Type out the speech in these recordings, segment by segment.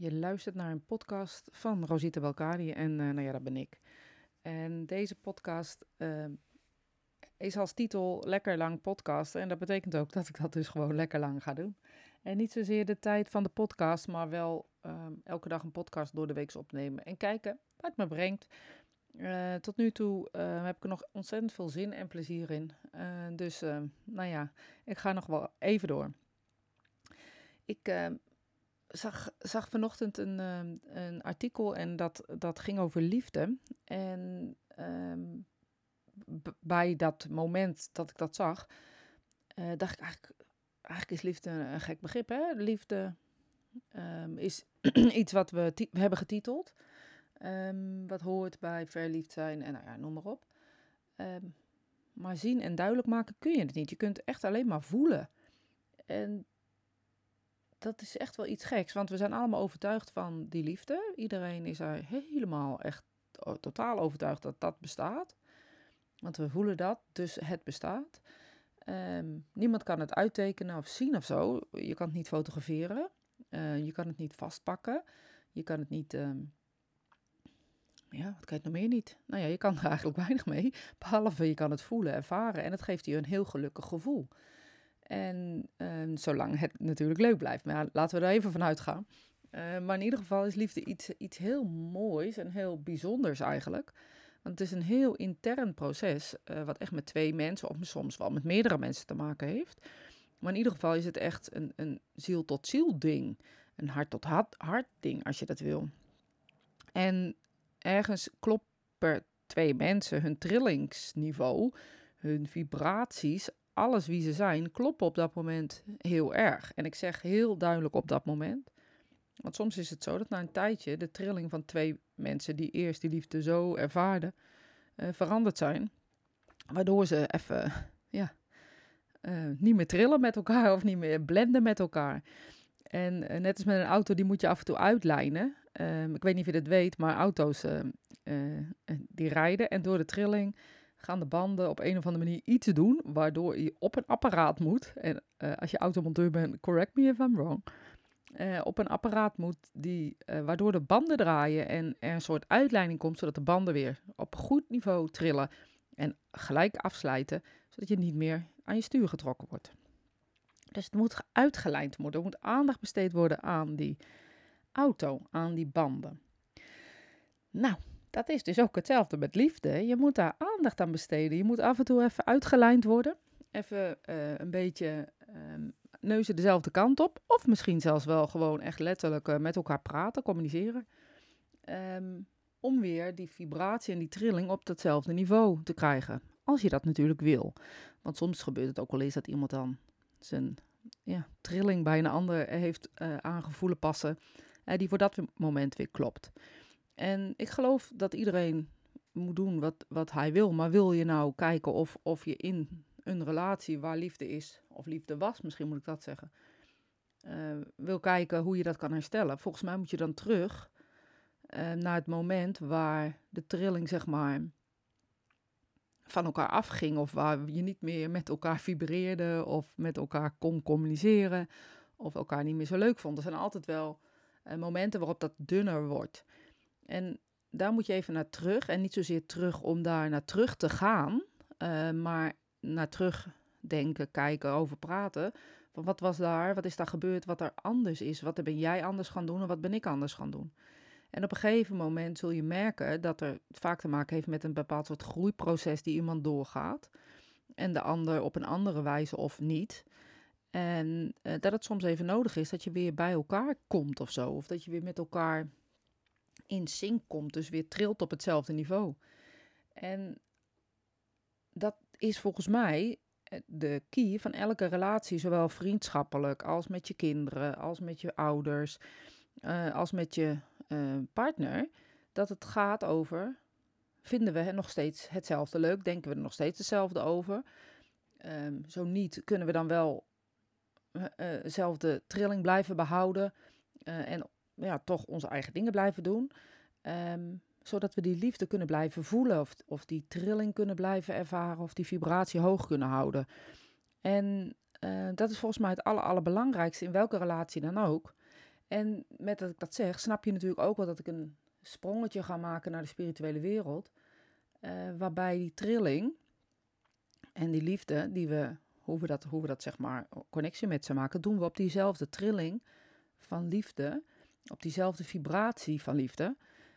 Je luistert naar een podcast van Rosita Belkadi en uh, nou ja, dat ben ik. En deze podcast uh, is als titel Lekker Lang Podcasten. En dat betekent ook dat ik dat dus gewoon lekker lang ga doen. En niet zozeer de tijd van de podcast, maar wel uh, elke dag een podcast door de week opnemen. En kijken wat het me brengt. Uh, tot nu toe heb ik er nog ontzettend veel zin en plezier in. dus nou ja, ik ga nog wel even door. Ik zag, zag vanochtend een, uh, een artikel en dat, dat ging over liefde. En um, bij dat moment dat ik dat zag, uh, dacht ik eigenlijk, eigenlijk is liefde een gek begrip. Hè? Liefde um, is iets wat we, hebben getiteld. Wat hoort bij verliefd zijn en nou ja, noem maar op. maar zien en duidelijk maken kun je het niet. Je kunt echt alleen maar voelen. En dat is echt wel iets geks, want we zijn allemaal overtuigd van die liefde. Iedereen is er helemaal echt totaal overtuigd dat dat bestaat. Want we voelen dat, dus het bestaat. Um, niemand kan het uittekenen of zien of zo. Je kan het niet fotograferen. Uh, je kan het niet vastpakken. Je kan het niet. Um, ja, wat kan je nog meer niet? Nou ja, je kan er eigenlijk weinig mee. Behalve je kan het voelen, ervaren. En het geeft je een heel gelukkig gevoel. En uh, zolang het natuurlijk leuk blijft. Maar laten we er even van uitgaan. Uh, maar in ieder geval is liefde iets, iets heel moois en heel bijzonders eigenlijk. Want het is een heel intern proces, uh, wat echt met twee mensen, of soms wel met meerdere mensen te maken heeft. Maar in ieder geval is het echt een, een ziel tot ziel ding. Een hart tot hart, hart ding, als je dat wil. En ergens kloppen twee mensen hun trillingsniveau, hun vibraties alles wie ze zijn, kloppen op dat moment heel erg. En ik zeg heel duidelijk op dat moment. Want soms is het zo dat na een tijdje de trilling van twee mensen die eerst die liefde zo ervaarden, uh, veranderd zijn. Waardoor ze even, ja, uh, niet meer trillen met elkaar of niet meer blenden met elkaar. En uh, net als met een auto, die moet je af en toe uitlijnen. Ehm, ik weet niet of je dat weet, maar auto's die rijden en door de trilling gaan de banden op een of andere manier iets doen, waardoor je op een apparaat moet. En uh, als je automonteur bent, correct me if I'm wrong. Uh, op een apparaat moet die, uh, waardoor de banden draaien en er een soort uitleiding komt, zodat de banden weer op goed niveau trillen en gelijk afsluiten, zodat je niet meer aan je stuur getrokken wordt. Dus het moet uitgelijnd worden, er moet aandacht besteed worden aan die auto, aan die banden. Nou, dat is dus ook hetzelfde met liefde. Je moet daar aandacht aan besteden. Je moet af en toe even uitgelijnd worden. Even uh, een beetje um, neuzen dezelfde kant op. Of misschien zelfs wel gewoon echt letterlijk uh, met elkaar praten, communiceren. Um, om weer die vibratie en die trilling op datzelfde niveau te krijgen. Als je dat natuurlijk wil. Want soms gebeurt het ook wel eens dat iemand dan zijn ja, trilling bij een ander heeft uh, aangevoelen passen. die voor dat moment weer klopt. En ik geloof dat iedereen moet doen wat, wat hij wil. Maar wil je nou kijken of, of je in een relatie waar liefde is, of liefde was, misschien moet ik dat zeggen, uh, wil kijken hoe je dat kan herstellen. Volgens mij moet je dan terug uh, naar het moment waar de trilling, zeg maar, van elkaar afging. Of waar je niet meer met elkaar vibreerde of met elkaar kon communiceren. Of elkaar niet meer zo leuk vond. Er zijn altijd wel uh, momenten waarop dat dunner wordt. En daar moet je even naar terug. En niet zozeer terug om daar naar terug te gaan, uh, maar naar terug denken, kijken, over praten. Van wat was daar, wat is daar gebeurd, wat er anders is. Wat ben jij anders gaan doen en wat ben ik anders gaan doen. En op een gegeven moment zul je merken dat er vaak te maken heeft met een bepaald soort groeiproces die iemand doorgaat. En de ander op een andere wijze of niet. En uh, dat het soms even nodig is dat je weer bij elkaar komt of zo. Of dat je weer met elkaar in sync komt, dus weer trilt op hetzelfde niveau. En dat is volgens mij eh, de key van elke relatie, zowel vriendschappelijk als met je kinderen, als met je ouders, uh, als met je uh, partner, dat het gaat over, vinden we nog steeds hetzelfde leuk, denken we er nog steeds hetzelfde over. Um, zo niet, kunnen we dan wel dezelfde trilling blijven behouden en ja, toch onze eigen dingen blijven doen. Um, zodat we die liefde kunnen blijven voelen, of, of die trilling kunnen blijven ervaren, of die vibratie hoog kunnen houden. En uh, dat is volgens mij het aller, allerbelangrijkste in welke relatie dan ook. En met dat ik dat zeg, snap je natuurlijk ook wel dat ik een sprongetje ga maken naar de spirituele wereld. Uh, waarbij die trilling en die liefde, die we, hoe we dat, hoe we dat zeg maar, connectie met ze maken, doen we op diezelfde trilling van liefde, op diezelfde vibratie van liefde,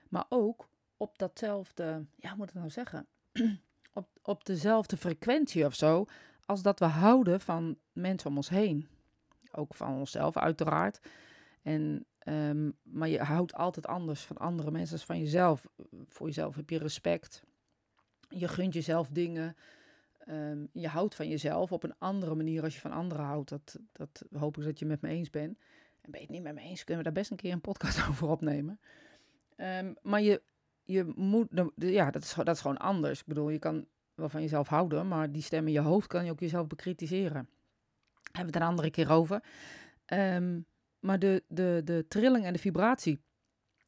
maar ook op datzelfde, ja, hoe moet ik nou zeggen, op, op dezelfde frequentie of zo, als dat we houden van mensen om ons heen. Ook van onszelf, uiteraard. En, ehm, maar je houdt altijd anders van andere mensen dan van jezelf. Voor jezelf heb je respect. Je gunt jezelf dingen. Ehm, je houdt van jezelf op een andere manier als je van anderen houdt. Dat, dat hoop ik dat je met me eens bent. En ben je het niet met me eens, kunnen we daar best een keer een podcast over opnemen. Ehm, maar je, je moet, ja, dat is, dat is gewoon anders. Ik bedoel, je kan wel van jezelf houden, maar die stem in je hoofd kan je ook jezelf bekritiseren. Hebben we het een andere keer over. Ehm, maar de, de, de trilling en de vibratie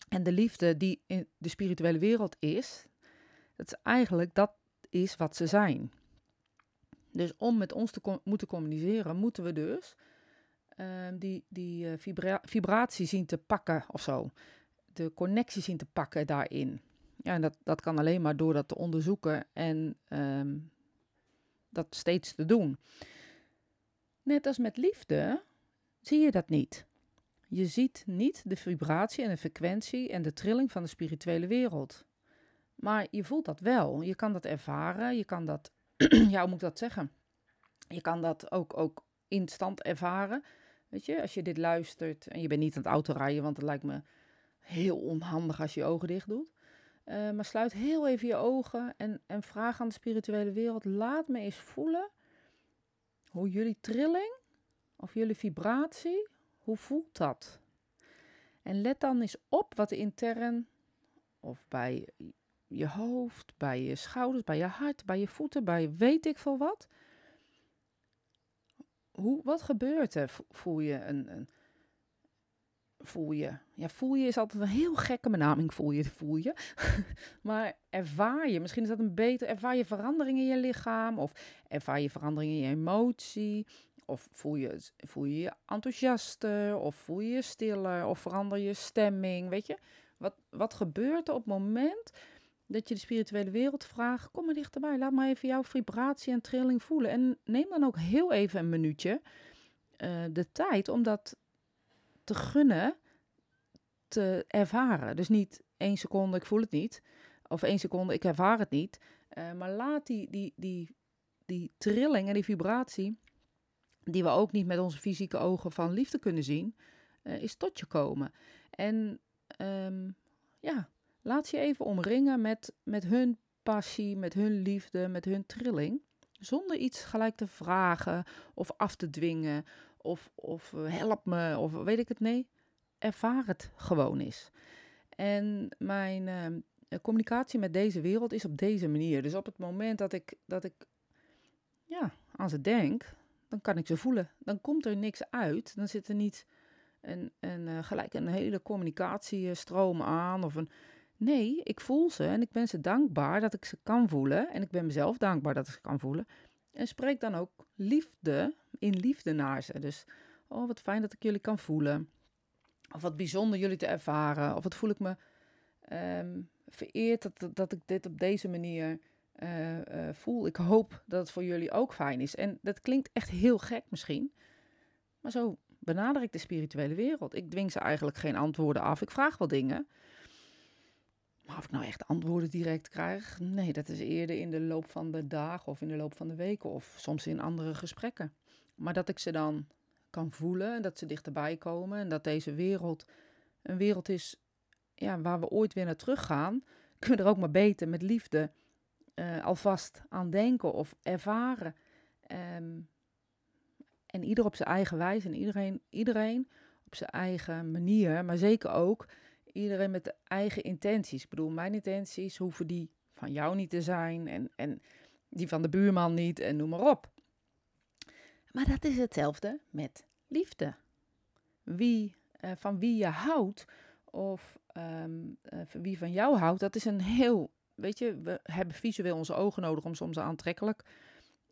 en de liefde die in de spirituele wereld is, dat is eigenlijk dat is wat ze zijn. Dus om met ons te moeten communiceren, moeten we dus ehm, die, die uh, vibratie zien te pakken of zo. De connectie zien te pakken daarin. Ja, en dat, dat kan alleen maar door dat te onderzoeken en ehm, dat steeds te doen. Net als met liefde zie je dat niet. Je ziet niet de vibratie en de frequentie en de trilling van de spirituele wereld. Maar je voelt dat wel. Je kan dat ervaren. Je kan dat, ja, hoe moet ik dat zeggen? Je kan dat ook, ook instant ervaren. Weet je, als je dit luistert en je bent niet aan het autorijden, want het lijkt me heel onhandig als je je ogen dicht doet. Uh, maar sluit heel even je ogen en, en vraag aan de spirituele wereld: laat me eens voelen hoe jullie trilling of jullie vibratie, hoe voelt dat? En let dan eens op wat intern of bij je hoofd, bij je schouders, bij je hart, bij je voeten, bij weet ik veel wat. Hoe, wat gebeurt er? Voel je een, een voel je. Ja, voel je is altijd een heel gekke benaming, voel je, voel je. maar ervaar je, misschien is dat een beter, ervaar je verandering in je lichaam of ervaar je verandering in je emotie. Of voel je, voel je enthousiaster of voel je je stiller of verander je stemming, weet je. Wat, wat gebeurt er op het moment dat je de spirituele wereld vraagt, kom maar dichterbij, laat maar even jouw vibratie en trilling voelen. En neem dan ook heel even een minuutje uh, de tijd om dat te gunnen te ervaren. Dus niet één seconde, ik voel het niet. Of één seconde, ik ervaar het niet. Uh, maar laat die, die, die, die trilling en die vibratie, die we ook niet met onze fysieke ogen van liefde kunnen zien, uh, is tot je komen. En um, ja, laat je even omringen met, met hun passie, met hun liefde, met hun trilling. Zonder iets gelijk te vragen of af te dwingen of, of eh, help me, of weet ik het, nee. Ervaar het gewoon eens. En mijn ehm, communicatie met deze wereld is op deze manier. Dus op het moment dat ik, dat ik ja, aan ze denk, dan kan ik ze voelen. Dan komt er niks uit. Dan zit er niet een, een, uh, gelijk een hele communicatiestroom aan. Of een, nee, ik voel ze en ik ben ze dankbaar dat ik ze kan voelen. En ik ben mezelf dankbaar dat ik ze kan voelen. En spreek dan ook liefde in liefde naar ze. Dus, oh wat fijn dat ik jullie kan voelen. Of wat bijzonder jullie te ervaren. Of wat voel ik me um, vereerd dat, dat ik dit op deze manier uh, uh, voel. Ik hoop dat het voor jullie ook fijn is. En dat klinkt echt heel gek misschien. Maar zo benader ik de spirituele wereld. Ik dwing ze eigenlijk geen antwoorden af. Ik vraag wel dingen. Maar of ik nou echt antwoorden direct krijg, nee, dat is eerder in de loop van de dagen of in de loop van de weken of soms in andere gesprekken. Maar dat ik ze dan kan voelen en dat ze dichterbij komen en dat deze wereld een wereld is ja, waar we ooit weer naar terug gaan, kunnen we er ook maar beter met liefde uh, alvast aan denken of ervaren. Um, en ieder op zijn eigen wijze en iedereen, iedereen op zijn eigen manier, maar zeker ook iedereen met eigen intenties. Ik bedoel, mijn intenties hoeven die van jou niet te zijn en, en die van de buurman niet en noem maar op. Maar dat is hetzelfde met liefde. Wie, uh, van wie je houdt of um, uh, wie van jou houdt, dat is een heel, weet je, we hebben visueel onze ogen nodig om soms aantrekkelijk,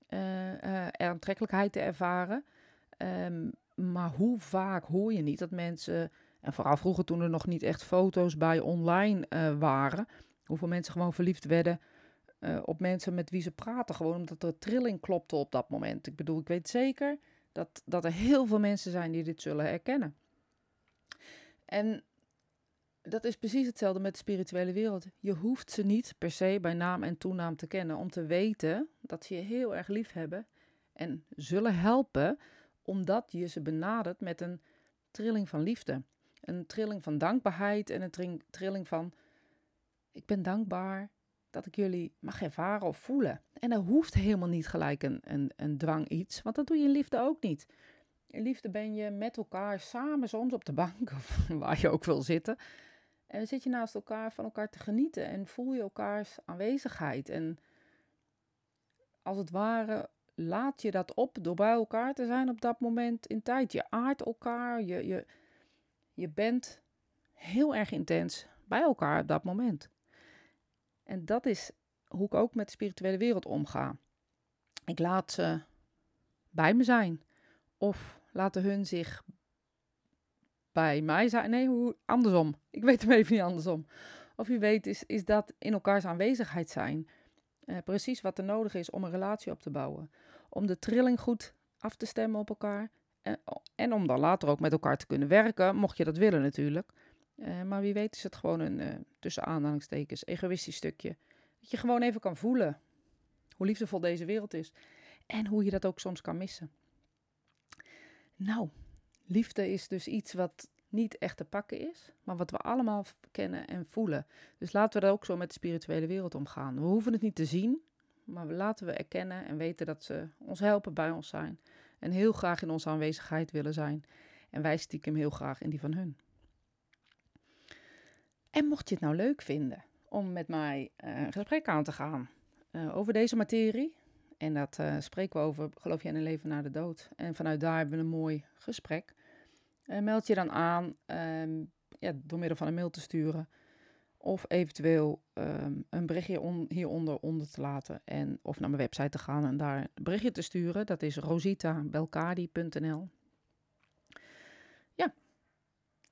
uh, aantrekkelijkheid te ervaren. Um, maar hoe vaak hoor je niet dat mensen En vooral vroeger toen er nog niet echt foto's bij online uh, waren. Hoeveel mensen gewoon verliefd werden uh, op mensen met wie ze praten. Gewoon omdat er trilling klopte op dat moment. Ik bedoel, ik weet zeker dat, dat er heel veel mensen zijn die dit zullen herkennen. En dat is precies hetzelfde met de spirituele wereld. Je hoeft ze niet per se bij naam en toenaam te kennen om te weten dat ze je heel erg lief hebben en zullen helpen omdat je ze benadert met een trilling van liefde. Een trilling van dankbaarheid en een trilling van ik ben dankbaar dat ik jullie mag ervaren of voelen. En dat hoeft helemaal niet gelijk een, een, een dwang iets, want dat doe je in liefde ook niet. In liefde ben je met elkaar samen soms op de bank of waar je ook wil zitten. En dan zit je naast elkaar van elkaar te genieten en voel je elkaars aanwezigheid. En als het ware laat je dat op door bij elkaar te zijn op dat moment in tijd. Je aardt elkaar, je, je, je bent heel erg intens bij elkaar op dat moment. En dat is hoe ik ook met de spirituele wereld omga. Ik laat ze bij me zijn. Of laten hun zich bij mij zijn. Nee, hoe, andersom. Ik weet hem even niet andersom. Of je weet, is, is dat in elkaars aanwezigheid zijn. Uh, precies wat er nodig is om een relatie op te bouwen. Om de trilling goed af te stemmen op elkaar. En, om dan later ook met elkaar te kunnen werken, mocht je dat willen natuurlijk. Uh, maar wie weet is het gewoon een, uh, tussen aanhalingstekens, egoïstisch stukje. Dat je gewoon even kan voelen hoe liefdevol deze wereld is. En hoe je dat ook soms kan missen. Nou, liefde is dus iets wat niet echt te pakken is, maar wat we allemaal kennen en voelen. Dus laten we dat ook zo met de spirituele wereld omgaan. We hoeven het niet te zien, maar laten we erkennen en weten dat ze ons helpen, bij ons zijn. En heel graag in onze aanwezigheid willen zijn. En wij stiekem heel graag in die van hun. En mocht je het nou leuk vinden om met mij uh, een gesprek aan te gaan uh, over deze materie. En dat uh, spreken we over, geloof je in een leven na de dood. En vanuit daar hebben we een mooi gesprek. meld je dan aan um, ja, door middel van een mail te sturen. Of eventueel um, een berichtje on, hieronder onder te laten. En, of naar mijn website te gaan en daar een berichtje te sturen. Dat is rositabelkadi.nl. Ja,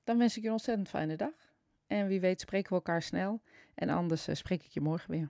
dan wens ik je een ontzettend fijne dag. En wie weet spreken we elkaar snel. En anders uh, spreek ik je morgen weer.